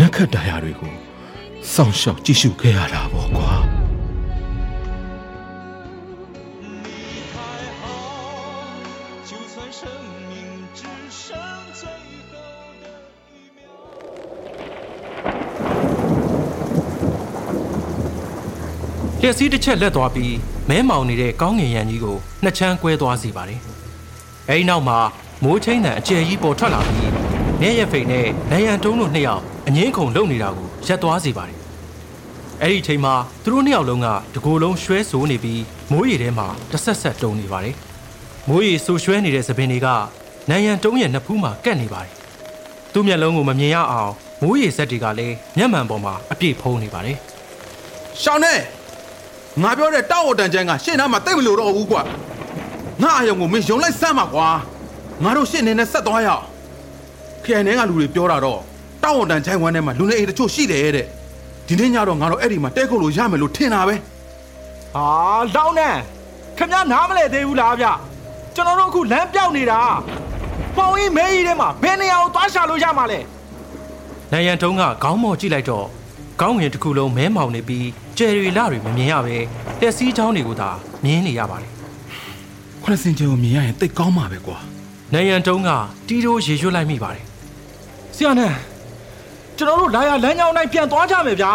နက်ခတ်တရားတွေကိုစောင့်ရှောက်ကြည့်ရှုခဲ့ရတာပေါ့ကွာလျှက်စီးတစ်ချက်လက်သွားပြီးမဲမောင်နေတဲ့ကောင်းငင်ရံကြီးကိုနှစ်ချမ်းကွဲသွားစီပါတယ်။အဲဒီနောက်မှာမိုးချင်းတန်အကျယ်ကြီးပေါ်ထွက်လာပြီးနေရဖိန်နဲ့နယံတုံးတို့နှစ်ယောက် ငင်းခုန်လုံနေတာကိုရပ်သွားစေပါတယ်။အဲဒီအချိန်မှာသူတို့နှစ်ယောက်လုံးကတကိုယ်လုံးရွှဲဆိုးနေပြီးမိုးရီထဲမှာတဆက်ဆက်တုံနေပါတယ်။မိုးရီဆူရွှဲနေတဲ့သပင်တွေကနိုင်ရန်တုံးရဲ့နှစ်ဖူးမှာကပ်နေပါတယ်။သူ့မျက်လုံးကိုမမြင်ရအောင်မိုးရီဆက်တွေကလည်းမျက်မှန်ပေါ်မှာအပြည့်ဖုံးနေပါတယ်။ရှောင်းနေငါပြောတဲ့တောက်ဝတန်ချမ်းကရှင်းနာမှာတိတ်မလို့တော့ဘူးကွာငါအယုံကိုမင်းယုံလိုက်စမ်းပါကွာငါတို့ရှင်းနေနဲ့ဆက်သွားရအောင်ခရိုင်ထဲကလူတွေပြောတာတော့ တောက်ဝတန်ချမ်းဝမ်းထဲမှာလူနေအိမ်တချို့ရှိတယ်တဲ့ဒီနေ့ညတော့ငါတို့အဲ့ဒီမှာတဲခုတ်လို့ရမယ်လို့ထင်တာပဲဟာလောင်းနေခမ ्या နားမလဲသေးဘူးလားဗျကျွန်တော်တို့အခုလမ်းပြောက်နေတာပေါင်ကြီးမဲကြီးထဲမှာဘယ်နေရာကိုသွားရှာလို့ရမှာလဲနိုင်ရန်တုံးကခေါင်းမော်ကြည့်လိုက်တော့ခေါင်းငင်တစ်ခုလုံးမဲမောင်နေပြီးကျယ်ရီလာတွေမမြင်ရပဲတက်စီးချောင်းတွေကိုသာမြင်နေရပါတယ်ခရစင်ချေကိုမြင်ရရင်တိတ်ကောင်းမှာပဲကွာ။နိုင်ရန်တုံးကတီးတိုးရေရွတ်လိုက်မိပါတယ်ဆရာနဲ့ ကျွန်တော်တို့လာရလမ်းကြောင်းတိုင်းပြန်သွားကြမယ်ဗျာ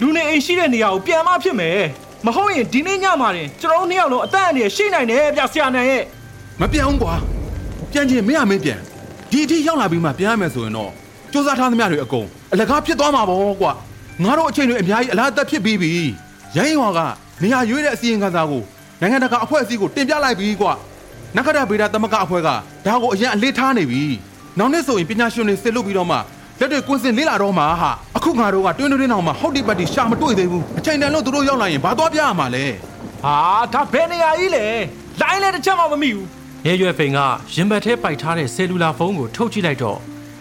လူနေအိမ်ရှိတဲ့နေရာကိုပြန်မဖြစ်မယ်မဟုတ်ရင်ဒီနေ့ညမှာတင်ကျွန်တော်တို့နှစ်ယောက်လုံးအသက်အန္တရာယ်ရှိနိုင်တယ်ဗျဆရာနဲ့ရဲ့မပြောင်းကွာပြန်ချင်မရမင်းပြန်ဒီအထိရောက်လာပြီးမှပြန်ရမယ်ဆိုရင်တော့စူးစမ်းထားသမျှတွေအကုန်အလကားဖြစ်သွားမှာပေါ့ကွာငါတို့အချိန်တွေအများကြီးအလားအသက်ဖြစ်ပြီးပြီရိုင်းရွာကနေရာရွေးတဲ့အစီရင်ခံစာကိုနိုင်ငံတကာအဖွဲ့အစည်းကိုတင်ပြလိုက်ပြီကွာနဂရဗေဒသမဂအဖွဲ့ကဒါကိုအရင်အလေးထားနေပြီနောက်နေ့ဆိုရင်ပညာရှင်တွေစစ်လုပ်ပြီးတော့မှ လက်တွေကွင်းစင်လေးလာတော့မှာဟာအခုငါတို့ကတွင်းတွင်းတောင်မှဟုတ်ဒီပတ်တီရှာမတွေ့သေးဘူးအချိန်တန်လို့သူတို့ရောက်လာရင်ဘာသွားပြရမှာလဲဟာဒါဘယ်နေရာကြီးလဲလိုင်းလည်းတစ်ချက်မှမမိဘူး။ရဲရွယ်ဖိန်ကရင်ဘတ်ထဲပိုက်ထားတဲ့ဆယ်လူလာဖုန်းကိုထုတ်ကြည့်လိုက်တော့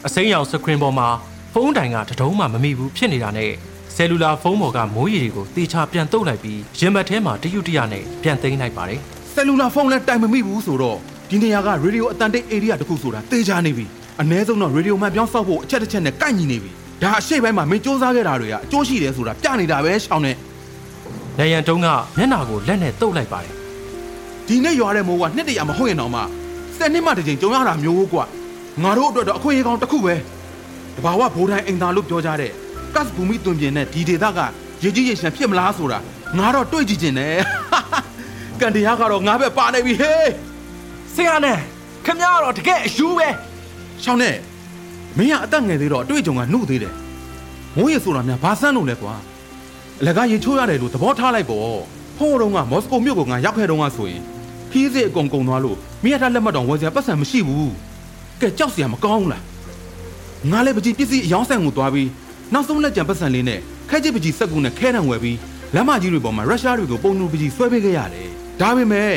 အစိမ်းရောင်စကရင်ပေါ်မှာဖုန်းတိုင်ကတတုံးမှမမိဘူးဖြစ်နေတာနဲ့ဆယ်လူလာဖုန်းပေါ်ကမိုးရီတွေကိုတေချာပြန်တုပ်လိုက်ပြီးရင်ဘတ်ထဲမှာတရွတ်တရနဲ့ပြန်သိမ်းလိုက်ပါတယ်။ဆယ်လူလာဖုန်းလည်းတိုင်မမိဘူးဆိုတော့ဒီနေရာကရေဒီယိုအတန်တိတ်ဧရိယာတစ်ခုဆိုတာတေးချနေပြီ အ ਨੇ ဆုံးတော့ရေဒီယိုမှန်ပြောင်းဆောက်ဖို့အချက်တစ်ချက်နဲ့ကိုက်ညီနေပြီဒါအရှိတ်ပိုင်းမှာမင်းစူးစမ်းခဲ့တာတွေကအကျိုးရှိတယ်ဆိုတာပြနေတာပဲရှောင်းနေနိုင်ရန်တုံးကမျက်နှာကိုလက်နဲ့တုပ်လိုက်ပါတယ်ဒီနေ့ရွာတဲ့မိုးကနှစ်တရာမဟုတ်ရင်တော့မှဆယ်နှစ်မှတစ်ချိန်ကြုံရတာမျိုးကွာငါတို့အတွက်တော့အခွင့်အရေးကောင်းတစ်ခုပဲတဘာဝဘိုးတိုင်းအိမ်သားလို့ပြောကြတဲ့ကတ်ဘူမီတွင်ပြင်းနဲ့ဒီဒေသကရေကြီးရေရှမ်းဖြစ်မလားဆိုတာငါတော့တွေ့ကြည့်ခြင်းနဲ့ကန်တရားကတော့ငါပဲပါနေပြီဟေးဆရာနဲ့ခမ ्या ကတော့တကယ်အယူပဲ ရှောင်းနဲ့မင်းကအသက်ငယ်သေးတော့အတွေ့အကြုံကနှုတ်သေးတယ်မိုးရေဆိုတာများဘာဆန်းလို့လဲကွာအလကားရေချိုးရတယ်လို့သဘောထားလိုက်ပေါ့ဟိုးတုန်းကမော်စကိုမြို့ကိုငါရောက်ခဲ့တုန်းကဆိုရင်ခီးစစ်အကုန်ကုန်သွားလို့မိရထားလက်မှတ်တော်ဝယ်စရာပတ်စံမရှိဘူးကဲကြောက်စရာမကောင်းဘူးလားငါလည်းပကြီးပစ္စည်းအယောင်းဆိုင်ကိုသွားပြီးနောက်ဆုံးလက်ကျန်ပတ်စံလေးနဲ့ခဲချစ်ပကြီးစက်ကူနဲ့ခဲတံဝယ်ပြီးလမ်းမကြီးတွေပေါ်မှာရုရှားတွေကိုပုံနူပကြီးဆွဲပေးခဲ့ရတယ်ဒါပေမဲ့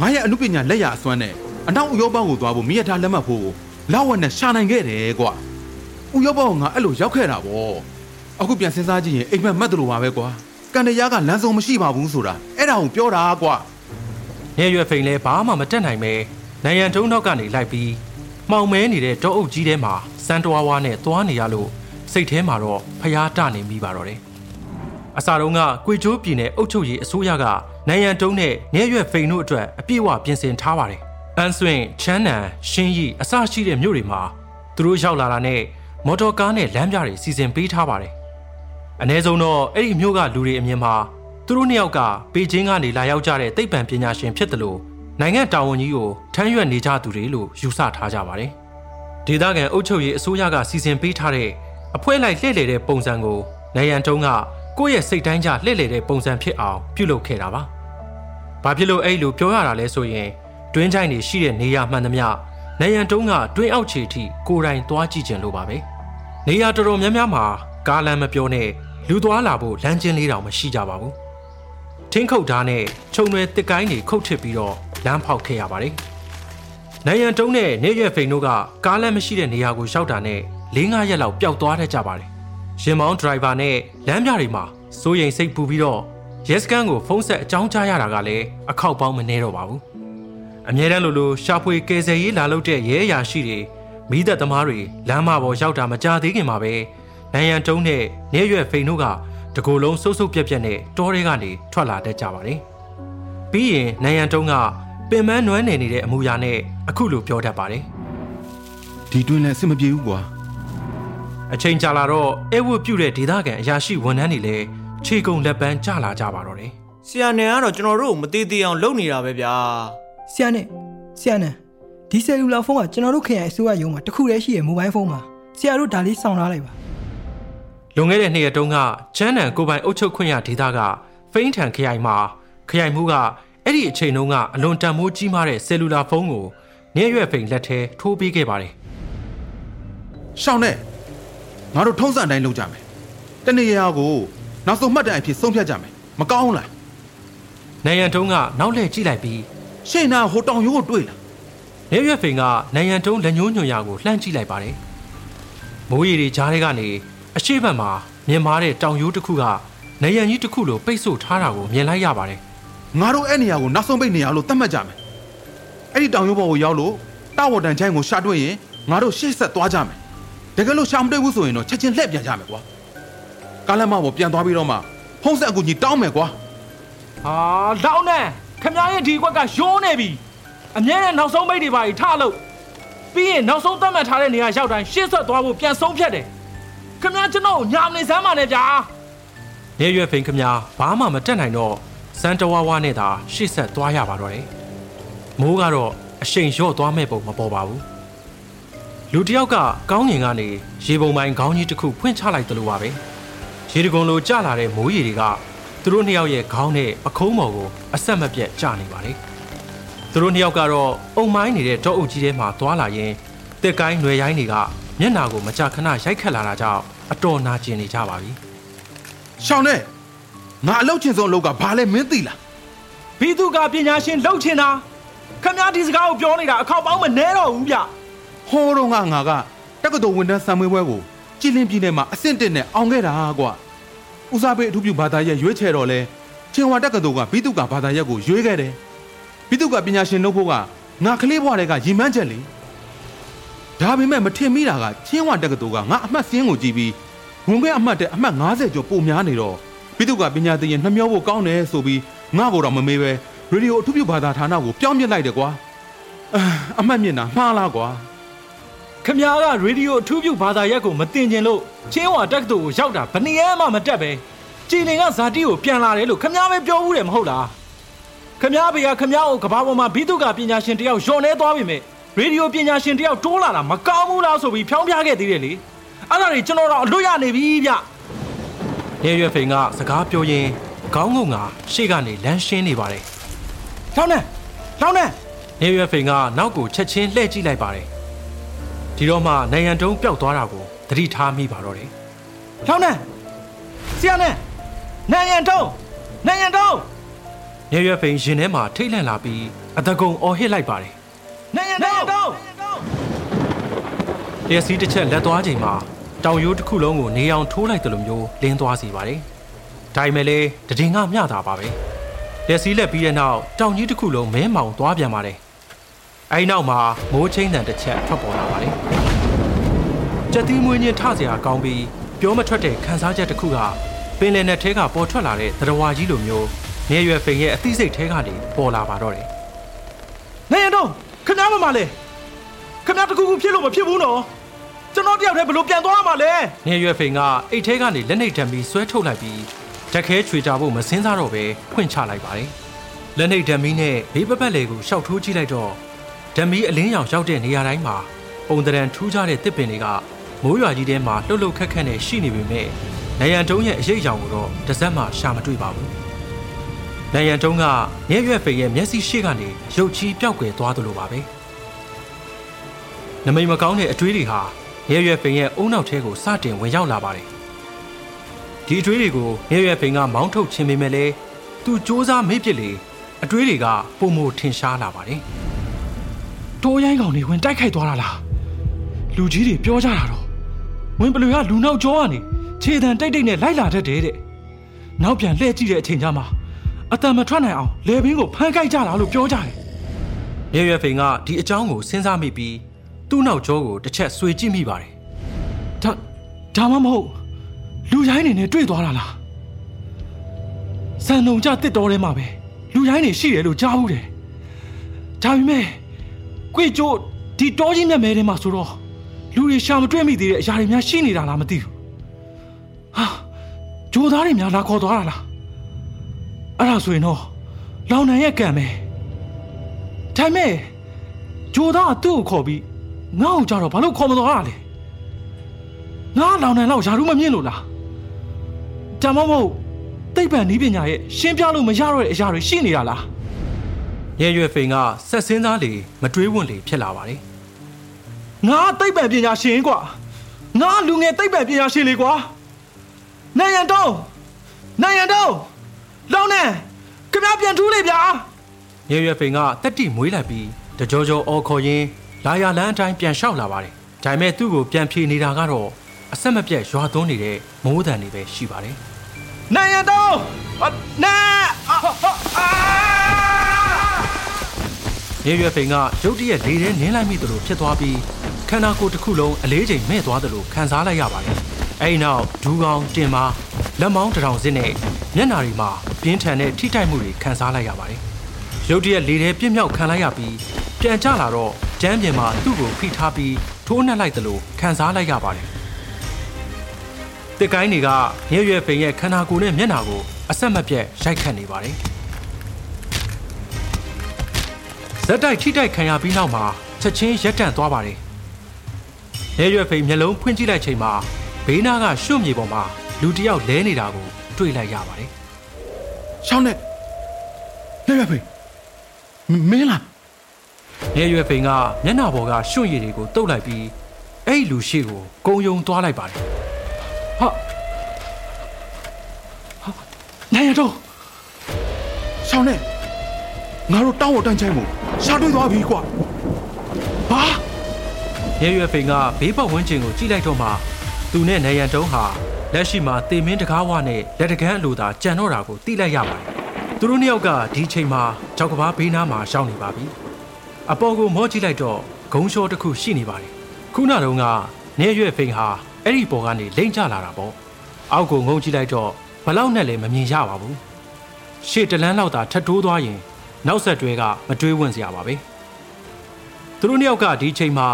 ငါရဲ့အမှုပညာလက်ရအစွမ်းနဲ့အနောက်ဥရောပကိုသွားဖို့မိရထားလက်မှတ်ဖို့ကို လောက်ဝက်နဲ့ရှာနိုင်ခဲ့တယ်ကွာဥရောပကငါအဲ့လိုရောက်ခဲ့တာဗောအခုပြန်စဉ်းစားကြည့်ရင်အိမ်မက်မက်တယ်လို့ပါပဲကွာကန်တရားကလမ်းစုံမရှိပါဘူးဆိုတာအဲ့ဒါကိုပြောတာကွာ။ရဲရွယ်ဖိန်လည်းဘာမှမတက်နိုင်ပဲနိုင်ရန်တုံးနောက်ကနေလိုက်ပြီးမှောင်မဲနေတဲ့တောအုပ်ကြီးထဲမှာစမ်းတွားဝါနဲ့သွားနေရလို့စိတ်ထဲမှာတော့ဖျားတနေမိပါတော့တယ်။အစာတုံးကကွေချိုးပြည်နယ်အုပ်ချုပ်ရေးအစိုးရကနိုင်ရန်တုံးနဲ့ရဲရွယ်ဖိန်တို့အတွက်အပြည့်အဝပြင်ဆင်ထားပါတယ်။ အန်ဆွင်ချမ်းနံရှင်းရီအစရှိတဲ့မြို့တွေမှာသူတို့ရောက်လာတာနဲ့မော်တော်ကားနဲ့လမ်းပြတွေစီစဉ်ပေးထားပါတယ်။အ ਨੇ ဆုံးတော့အဲ့ဒီမြို့ကလူတွေအမြင်မှာသူတို့နှစ်ယောက်ကပေကျင်းကနေလာရောက်ကြတဲ့သိပ္ပံပညာရှင်ဖြစ်တယ်လို့နိုင်ငံတာဝန်ကြီးကိုထမ်းရွက်နေကြသူတွေလို့ယူဆထားကြပါတယ်။ဒေသခံအုပ်ချုပ်ရေးအစိုးရကစီစဉ်ပေးထားတဲ့အဖွဲလိုက်လှည့်လည်တဲ့ပုံစံကိုနိုင်ရန်တုံးကကိုယ့်ရဲ့စိတ်တိုင်းကြလှည့်လည်တဲ့ပုံစံဖြစ်အောင်ပြုလုပ်ခဲ့တာပါ။ဘာဖြစ်လို့အဲ့လိုပြောရတာလဲဆိုရင် တွင်းချိုင်းတွေရှိတဲ့နေရာမှန်သမျှနိုင်ရန်တုံးကတွင်းအောက်ခြေထိကိုယ်တိုင်သွားကြည့်ကြလို့ပါပဲ။နေရာတော်တော်များများမှာကားလမ်းမပြောနဲ့လူသွားလာဖို့လမ်းကျဉ်လေးတောင်မရှိကြပါဘူး။ထင်းခုတ်ဓာတ်နဲ့ခြုံရွယ်တစ်ကိုင်းတွေခုတ်ထစ်ပြီးတော့လမ်းဖောက်ခဲ့ရပါတယ်။နိုင်ရန်တုံးနဲ့နေရွက်ဖိန်တို့ကကားလမ်းမရှိတဲ့နေရာကိုရောက်တာနဲ့၄၅ရက်လောက်ပျောက်သွားတတ်ကြပါတယ်။ရင်မောင်းဒရိုင်ဘာနဲ့လမ်းပြတွေမှာစိုးရိမ်စိတ်ပူပြီးတော့ရဲစခန်းကိုဖုန်းဆက်အကြောင်းကြားရတာကလည်းအခောက်ပေါင်းမနေတော့ပါဘူး။ အမြဲတမ်းလိုလိုရှာဖွေကယ်ဆယ်ရေးလာလုပ်တဲ့ရဲအရာရှိတွေမိသက်သမားတွေလမ်းမပေါ်ရောက်တာမကြသေးခင်မှာပဲနိုင်ရန်တုံးနဲ့နေရွက်ဖိန်တို့ကတကိုယ်လုံးစုပ်စုပ်ပြက်ပြက်နဲ့တောထဲကနေထွက်လာတတ်ကြပါတယ်။ပြီးရင်နိုင်ရန်တုံးကပင်မနွမ်းနယ်နေတဲ့အမူအရာနဲ့အခုလိုပြောတတ်ပါတယ်ဒီတွင်းလည်းအဆင်မပြေဘူးကွာ။အချိန်ကြာလာတော့အဲဝတ်ပြုတ်တဲ့ဒေသခံအရာရှိဝန်ထမ်းတွေလည်းခြေကုံလက်ပန်းကျလာကြပါတော့တယ်ဆရာနယ်ကတော့ကျွန်တော်တို့ကိုမသေးသေးအောင်လုပ်နေတာပဲဗျာ ဆရာနဲ့ဆရာနဲ့ဒီဆယ်လူလာဖုန်းကကျွန်တော်တို့ခရိုင်အစိုးရရုံးမှာတစ်ခုတည်းရှိရမိုဘိုင်းဖုန်းမှာဆရာတို့ဒါလေးစောင့်ထားလိုက်ပါ။လွန်ခဲ့တဲ့နှစ်ရက်တုန်းကချမ်းနံကိုပိုင်အုပ်ချုပ်ခွင့်ရဒေသကဖိန်းထန်ခရိုင်မှာခရိုင်မှုကအဲ့ဒီအချိန်တုန်းကအလွန်တန်မိုးကြီးမားတဲ့ဆယ်လူလာဖုန်းကိုနေရွက်ဖိန်လက်ထဲထိုးပေးခဲ့ပါတယ်ရှောင်းနဲ့ငါတို့ထုံးစံအတိုင်းလုပ်ကြမယ်တနေ့ရာကိုနောက်ဆုံးမှတ်တိုင်အဖြစ်ဆုံးဖြတ်ကြမယ်မကောင်းလား။နိုင်ရန်တုံးကနောက်လှည့်ကြည့်လိုက်ပြီး ရှေ့နာဟိုတောင်ရိုးကိုတွေ့လားနေရွက်ဖိန်ကနိုင်ရန်တုံးလက်ညှိုးညွန်ရာကိုလှမ်းကြည့်လိုက်ပါတယ်။မိုးရီတွေကြားထဲကနေအရှိတ်ဘက်မှာမြင်မာတဲ့တောင်ရိုးတစ်ခုကနိုင်ရန်ကြီးတစ်ခုလိုပိတ်ဆို့ထားတာကိုမြင်လိုက်ရပါတယ်ငါတို့အဲ့နေရာကိုနောက်ဆုံးပိတ်နေရလို့သတ်မှတ်ကြမယ်အဲ့ဒီတောင်ရိုးပေါ်ကိုရောက်လို့တာဝတန်ချိုင်းကိုရှာတွေ့ရင်ငါတို့ရှေ့ဆက်သွားကြမယ်တကယ်လို့ရှာမတွေ့ဘူးဆိုရင်တော့ချက်ချင်းလှည့်ပြန်ကြမယ်ကွာကားလမ်းမပေါ်ပြန်သွားပြီးတော့မှဖုံးဆက်အကူကြီးတောင်းမယ်ကွာဟာလောင်းနဲ့ ခမရဲ့ဒီကွက်ကရိုးနေပြီအမြဲတမ်းနောက်ဆုံးမိတ်တွေပါကြီးထလို့ပြီးရင်နောက်ဆုံးသတ်မှတ်ထားတဲ့နေရာရောက်တိုင်းရှေ့ဆက်သွားဖို့ပြန်ဆုံးဖြတ်တယ်ခမကျွန်တော်ကိုညာမနေစမ်းပါနဲ့ဗျာ။နေရွက်ဖိန်ခမညာဘာမှမတက်နိုင်တော့စန်တဝါဝါနဲ့သာရှေ့ဆက်သွားရပါတော့တယ်။မိုးကတော့အရှိန်လျော့သွားမဲ့ပုံမပေါ်ပါဘူး။လူတစ်ယောက်ကကောင်းငင်ကနေရေပုံပိုင်းခေါင်းကြီးတစ်ခုဖွင့်ချလိုက်တယ်လို့ပါပဲ။ရေတကုံလိုကျလာတဲ့မိုးရေတွေက သူတို့နှစ်ယောက်ရဲ့ခေါင်းနဲ့ပခုံးပေါ်ကိုအဆက်မပြတ်ကျနေပါတယ်။သူတို့နှစ်ယောက်ကတော့အုံမိုင်းနေတဲ့တောအုပ်ကြီးထဲမှာသွားလာရင်တက်ကိုင်းຫນွယ်ရိုင်းတွေကမျက်နာကိုမကြာခဏရိုက်ခတ်လာတာကြောင့်အတော်နာကျင်နေကြပါပြီ။ရှောင်းနဲ့ငါအလုပ်ချင်းဆုံးအလုပ်ကဘာလဲမင်းသိလားဘီသူကပညာရှင်လှုပ်ချင်တာခမဒီစကားကိုပြောနေတာအခောက်ပေါင်းမနေတော့ဘူးဗျဟောတော့ငါငါကတက္ကသိုလ်ဝန်ထမ်းဆံမွေးပွဲကိုကြည်လင်းပြည်နယ်မှာအဆင့်တက်နဲ့အောင်ခဲ့တာကွာ ဦးစားပေးအထူးပြုဘာသာရပ်ရွေးချယ်တော့လဲချင်းဝါတက္ကသိုလ်ကဘိတုကဘာသာရပ်ကိုရွေးခဲ့တယ်ဘိတုကပညာရှင်လုပ်ဖို့ကငါကလေးဘွားတွေကရည်မှန်းချက်လေဒါပေမဲ့မထင်မိတာကချင်းဝါတက္ကသိုလ်ကငါအမှတ်စင်းကိုကြည့်ပြီးဝင်ခွင့်အမှတ်တဲ့အမှတ်90ကျော်ပိုများနေတော့ဘိတုကပညာသင်ရင်နှမျောဖို့ကောင်းတယ်ဆိုပြီးငါ့ကိုတော့မမေးပဲရေဒီယိုအထူးပြုဘာသာဌာနကိုပြောင်းပြစ်လိုက်တယ်ကွာအာအမှတ်မြင့်တာမှားလားကွာခမကရေဒီယိုအထူးပြုဘာသာရပ်ကိုမတင်ကျင်လို့ချင်းဝါတက္ကသိုလ်ကိုရောက်တာဘယ်နည်းမှမတက်ပဲ ကြည်လင်ကဇာတိကိုပြန်လာတယ်လို့ခမပဲပြောဘူးတယ်မဟုတ်လားခမဘေကခမကိုကဘာပေါ်မှာဘီတုကပညာရှင်တယောက်ယွန်နေသွားပြီမဲ့ရေဒီယိုပညာရှင်တယောက်တိုးလာတာမကောင်းဘူးလားဆိုပြီးဖြောင်းပြခဲ့သေးတယ်လေအဲ့ဒါတွေကျွန်တော်တော့အလွတ်ရနေပြီဗျရဲရွက်ဖိန်ကစကားပြောရင်းခေါင်းငုံကရှေ့ကနေလမ်းရှင်းနေပါတယ်လောင်းနေလောင်းနေ။ရဲရွက်ဖိန်ကနောက်ကိုချက်ချင်းလှည့်ကြည့်လိုက်ပါတယ်။ဒီတော့မှနိုင်ရန်တုံးပျောက်သွားတာကိုသတိထားမိပါတော့တယ်လောင်းနေဆရာနဲ့ နိုင်ရန်တုံးနိုင်ရန်တုံး။ရဲရွက်ဖိန်ရင်ထဲမှာထိတ်လန့်လာပြီးအတကုံအော်ဟစ်လိုက်ပါတယ်နိုင်ရန်တုံး။လျှက်စီးတစ်ချက်လက်သွားချိန်မှာတောင်ရိုးတစ်ခုလုံးကိုနေအောင်ထိုးလိုက်တယ်လို့မျိုးလင်းသွားစီပါတယ်။ဒါပေမဲ့လည်းတည်ငါမျှတာပါပဲ။လျှက်စီးလက်ပြီးတဲ့နောက်တောင်ကြီးတစ်ခုလုံးမဲမောင်သွားပြန်ပါတယ်။အဲဒီနောက်မှာမိုးချင်းတန်တစ်ချက်ထွက်ပေါ်လာပါတယ်။ကြက်သီးမွေးညင်းထစရာကောင်းပြီးပြောမထွက်တဲ့ခန်းစားချက်တစ်ခုက ပင်လယ်နဲ့ထဲကပေါ်ထွက်လာတဲ့သတ္တဝါကြီးလိုမျိုးနေရွယ်ဖိန်ရဲ့အသိစိတ်ထဲကနေပေါ်လာပါတော့တယ်နိုင်ရန်တုံးခမမမလဲခမတကူကူဖြစ်လို့မဖြစ်ဘူးနော်ကျွန်တော်တယောက်တည်းဘယ်လိုပြန်သွားမှာလဲနေရွယ်ဖိန်ကအိတ်ထဲကနေလက်နှိပ်တံပြီးဆွဲထုတ်လိုက်ပြီးဓာတ်ခဲချွေကြဖို့မစင်းစားတော့ပဲဖွင့်ချလိုက်ပါတယ်လက်နှိပ်ဓာတ်မီနဲ့ဘေးပပတ်လေကိုရှောက်ထိုးကြည့်လိုက်တော့ဓာတ်မီအလင်းရောင်ရောက်တဲ့နေရာတိုင်းမှာပုံတရံထူးခြားတဲ့တစ်ပင်တွေကမိုးရွာကြီးထဲမှာလှုပ်လှုပ်ခက်ခက်နဲ့ရှိနေပေမဲ့ နိုင်ရန်တုံးရဲ့အရေးအယောင်ကိုတော့တစ်စက်မှရှာမတွေ့ပါဘူးနိုင်ရန်တုံးကရဲရွက်ဖိန်ရဲ့မျက်စိရှိကနေရုပ်ချီးပျောက်ကွယ်သွားသလိုပါပဲနမိတ်မကောင်းတဲ့အတွေးတွေဟာရဲရွက်ဖိန်ရဲ့အုံနောက်ထဲကိုစတင်ဝင်ရောက်လာပါတယ်ဒီအတွေးတွေကိုရဲရွက်ဖိန်ကမောင်းထုတ်ခြင်းပေမဲ့လည်းသူစ조사မေ့ပစ်လေအတွေးတွေကပုံမထင်ရှားလာပါတယ်တိုးရိုင်းကောင်တွေဝင်တိုက်ခိုက်သွားတာလားလူကြီးတွေပြောကြတာတော့ဝင်ပလွေကလူနောက်ကျောကနေ ခြေတံတိတ်တိတ်နဲ့လိုက်လာတတ်တယ်တဲ့နောက်ပြန်လှည့်ကြည့်တဲ့အချိန်ကျမှအတံမထွက်နိုင်အောင်လေဘင်းကိုဖမ်းကိုက်ကြတာလို့ပြောကြတယ်ရဲရွယ်ဖိန်ကဒီအကြောင်းကိုစဉ်းစားမိပြီးသူ့နောက်ကျောကိုတစ်ချက်ဆွေကြည့်မိပါတယ်ဒါဒါမှမဟုတ်လူရိုင်းနေနဲ့တွေ့သွားတာလားစံုံကြတစ်တော်ထဲမှာပဲလူရိုင်းနေရှိတယ်လို့ကြားဘူးတယ်ဒါပေမဲ့ကွေကျိုးဒီတောကြီးမြတ်မဲထဲမှာဆိုတော့လူတွေရှာမတွေ့မိသေးတဲ့အရာတွေများရှိနေတာလားမသိဘူးဟာ ဂျိုသားတွေများလာခေါ်သွားတာလားအဲ့ဒါဆိုရင်တော့လောင်နံရဲ့ကံပဲဒါပေမဲ့ဂျိုသားကသူ့ကိုခေါ်ပြီးငါ့ကိုကြတော့ဘာလို့ခေါ်မသွားတာလဲငါလောင်နံလောက်ယာရုမမြင့်လို့လားဒါမှမဟုတ်သိပ္ပံနည်းပညာရဲ့ရှင်းပြလို့မရတော့တဲ့အရာတွေရှိနေတာလားရဲရွယ်ဖိန်ကဆက်စင်းသားလေမတွေးဝွန့်လေဖြစ်လာပါတယ်ငါသိပ္ပံပညာရှင်ကွာငါလူငယ်သိပ္ပံပညာရှင်လေကွာ နိုင်ရန်တုံးနိုင်ရန်တုံးလောင်နံခမပြန်ထူးလေဗျာရဲရွယ်ဖိန်ကတက်တိမွေးလိုက်ပြီးတကြောကြောအော်ခေါ်ရင်းလာရလန်းအတိုင်းပြန်လျှောက်လာပါတယ်ဒါပေမဲ့သူ့ကိုပြန်ဖြေနေတာကတော့အဆက်မပြတ်ရွာသွန်းနေတဲ့မိုးတံတွေပဲရှိပါတယ်နိုင်ရန်တုံးအာနာအာအာရဲရွယ်ဖိန်ကရုတ်တရက်လေထဲနင်းလိုက်မိသလိုဖြစ်သွားပြီးခန္ဓာကိုယ်တစ်ခုလုံးအလေးချိန်မဲ့သွားသလိုခံစားလိုက်ရပါတယ် အဲဒီနောက်ဒူးကောင်တင်မာလက်မောင်းတစ်ထောင်စင်းနဲ့မျက်နာတွေမှာပြင်းထန်တဲ့ထိတိုက်မှုတွေခံစားလိုက်ရပါတယ်ရုတ်တရက်လေထဲပြင်းမြောက်ခံလိုက်ရပြီးပြန်ကျလာတော့ကျမ်းပြင်မှာသူ့ကိုဖိထားပြီးထိုးနှက်လိုက်သလိုခံစားလိုက်ရပါတယ်တစ်ကိုင်းတွေကရဲရွယ်ဖိန်ရဲ့ခန္ဓာကိုယ်နဲ့မျက်နာကိုအဆက်မပြတ်ရိုက်ခတ်နေပါတယ်ဇက်တိုက်ထိတိုက်ခံရပြီးနောက်မှာချက်ချင်းရက်တန့်သွားပါတယ်။ရဲရွယ်ဖိန်မျက်လုံးဖွင့်ကြည့်လိုက်ချိန်မှာ ဘေးနားကရွှွမြေပေါ်မှာလူတစ်ယောက်လဲနေတာကိုတွေ့လိုက်ရပါတယ်ရှောင်းနဲ့လက်ရဖေးမင်းလား။ရဲရွယ်ဖိန်ကမျက်နှာပေါ်ကရွှွရည်တွေကိုတုပ်လိုက်ပြီးအဲ့ဒီလူရှိကိုကုံယုံသွားလိုက်ပါတယ်ဟာဟာနိုင်ရန်တုံးရှောင်းနဲ့ငါတို့တောင်းဝတန်းချိုင်းမှုရှာတွေ့သွားပြီကွာဘာ။ရဲရွယ်ဖိန်ကဘေးပတ်ဝန်းကျင်ကိုကြည့်လိုက်တော့မှ သူနဲ့နေရန်တုံးဟာလက်ရှိမှာတေမင်းတကားဝနဲ့လက်တကန်းအလိုသာကြံတော့တာကိုသိလိုက်ရပါတယ်။သူတို့နှစ်ယောက်ကဒီချိန်မှာကြောက်ကဘာဘေးနားမှာရှောင်းနေပါပြီ။အပေါ်ကိုမောကြည့်လိုက်တော့ဂုံလျှောတစ်ခုရှိနေပါတယ်ခုနတုန်းကနေရွက်ဖိန်ဟာအဲ့ဒီပေါ်ကနေလိမ့်ကျလာတာပေါ့အောက်ကိုငုံကြည့်လိုက်တော့ဘလောက်နဲ့လည်းမမြင်ရပါဘူးရှေ့တလန်းလောက်သာထပ်တိုးသွားရင် နောက်ဆက်တွဲကမတွေးဝင့်စရာပါပဲသူတို့နှစ်ယောက်ကဒီချိန်မှာ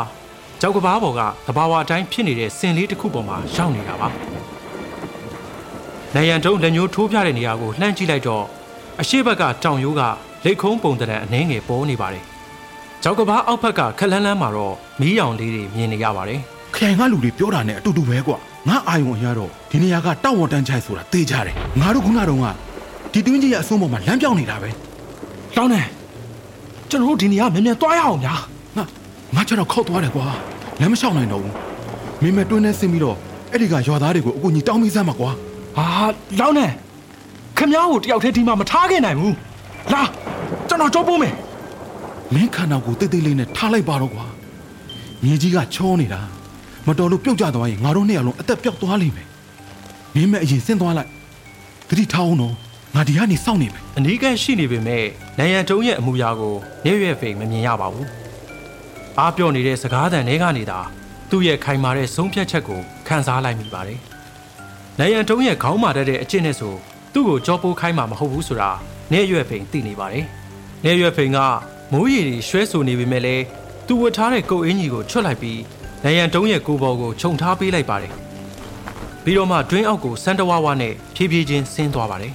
ကြောက်ကဘာပေါ်ကတဘာဝအတိုင်းဖြစ်နေတဲ့စင်လေးတစ်ခုပေါ်မှာရောက်နေတာပါနိုင်ရန်တုံးလက်ညှိုးထိုးပြတဲ့နေရာကိုလှမ်းကြည့်လိုက်တော့အရှိဘက်ကတောင်ရိုးကလက်ခုံးပုံတံအနှဲငယ်ပေါ်နေပါတယ်ကြောက်ကဘာအောက်ဘက်ကခက်လန်းလန်းမှာတော့မီးရောင်လေးတွေမြင်နေရပါတယ်ခရိုင်ကလူတွေပြောတာနဲ့အတူတူပဲကွာငါအာယုံအရတော့ဒီနေရာကတောင်းဝတန်းချိုင်းဆိုတာသိကြတယ်ငါတို့ခုနတုန်းကဒီတွင်းကြီးရဲ့အဆုံးပေါ်မှာလမ်းပြောင်းနေတာပဲလောင်းနေကျွန်တော်တို့ဒီနေရာမြန်မြန်သွားရအောင်ဗျာ ငါငါကျတော့ခောက်သွားတယ်ကွာလမ်းမလျှောက်နိုင်တော့ဘူးမင်းမတွင်းနဲ့ဆင်းပြီးတော့အဲ့ဒီကရွာသားတွေကိုအကူကြီးတောင်းပေးစမ်းပါကွာဟာလောင်းနေခမ ्या ကိုတယောက်တည်းဒီမှာမထားခဲ့နိုင်ဘူးလာကျွန်တော်ကြောပိုးမယ်မင်းခန္ဓာကိုယ်တိတ်တိတ်လေးနဲ့ထားလိုက်ပါတော့ကွာမြေကြီးကချောနေတာမတော်လို့ပြုတ်ကျသွားရင်ငါတို့နှစ်ယောက်လုံးအသက်ပြောက်သွားလိမ့်မယ်မင်းမအရင်ဆင်းသွားလိုက်တတိထားအောင်တော့ငါဒီကနေစောင့်နေမယ်အနီးကပ်ရှိနေပေမဲ့နိုင်ရန်တုံးရဲ့အမူအရာကိုရဲရဲဖိန်မမြင်ရပါဘူး အားပြော့နေတဲ့စကားသံတွေကနေသာသူ့ရဲ့ခိုင်မာတဲ့ဆုံးဖြတ်ချက်ကိုခန်းစားလိုက်မိပါတယ်နိုင်ရန်တုံးရဲ့ခေါင်းမာတတ်တဲ့အကျင့်နဲ့ဆိုသူ့ကိုကြောပိုးခိုင်းမှာမဟုတ်ဘူးဆိုတာနေရွယ်ဖိန်သိနေပါတယ်နေရွယ်ဖိန်ကမိုးရီတွေရွှဲဆူနေပေမဲ့လည်းသူဝတ်ထားတဲ့ကုတ်အင်းကြီးကိုချွတ်လိုက်ပြီးနိုင်ရန်တုံးရဲ့ကိုယ်ပေါ်ကိုခြုံထားပေးလိုက်ပါတယ်ပြီးတော့မှတွင်းအောက်ကိုစန်တဝါဝါနဲ့ဖြည်းဖြည်းချင်းဆင်းသွားပါတယ်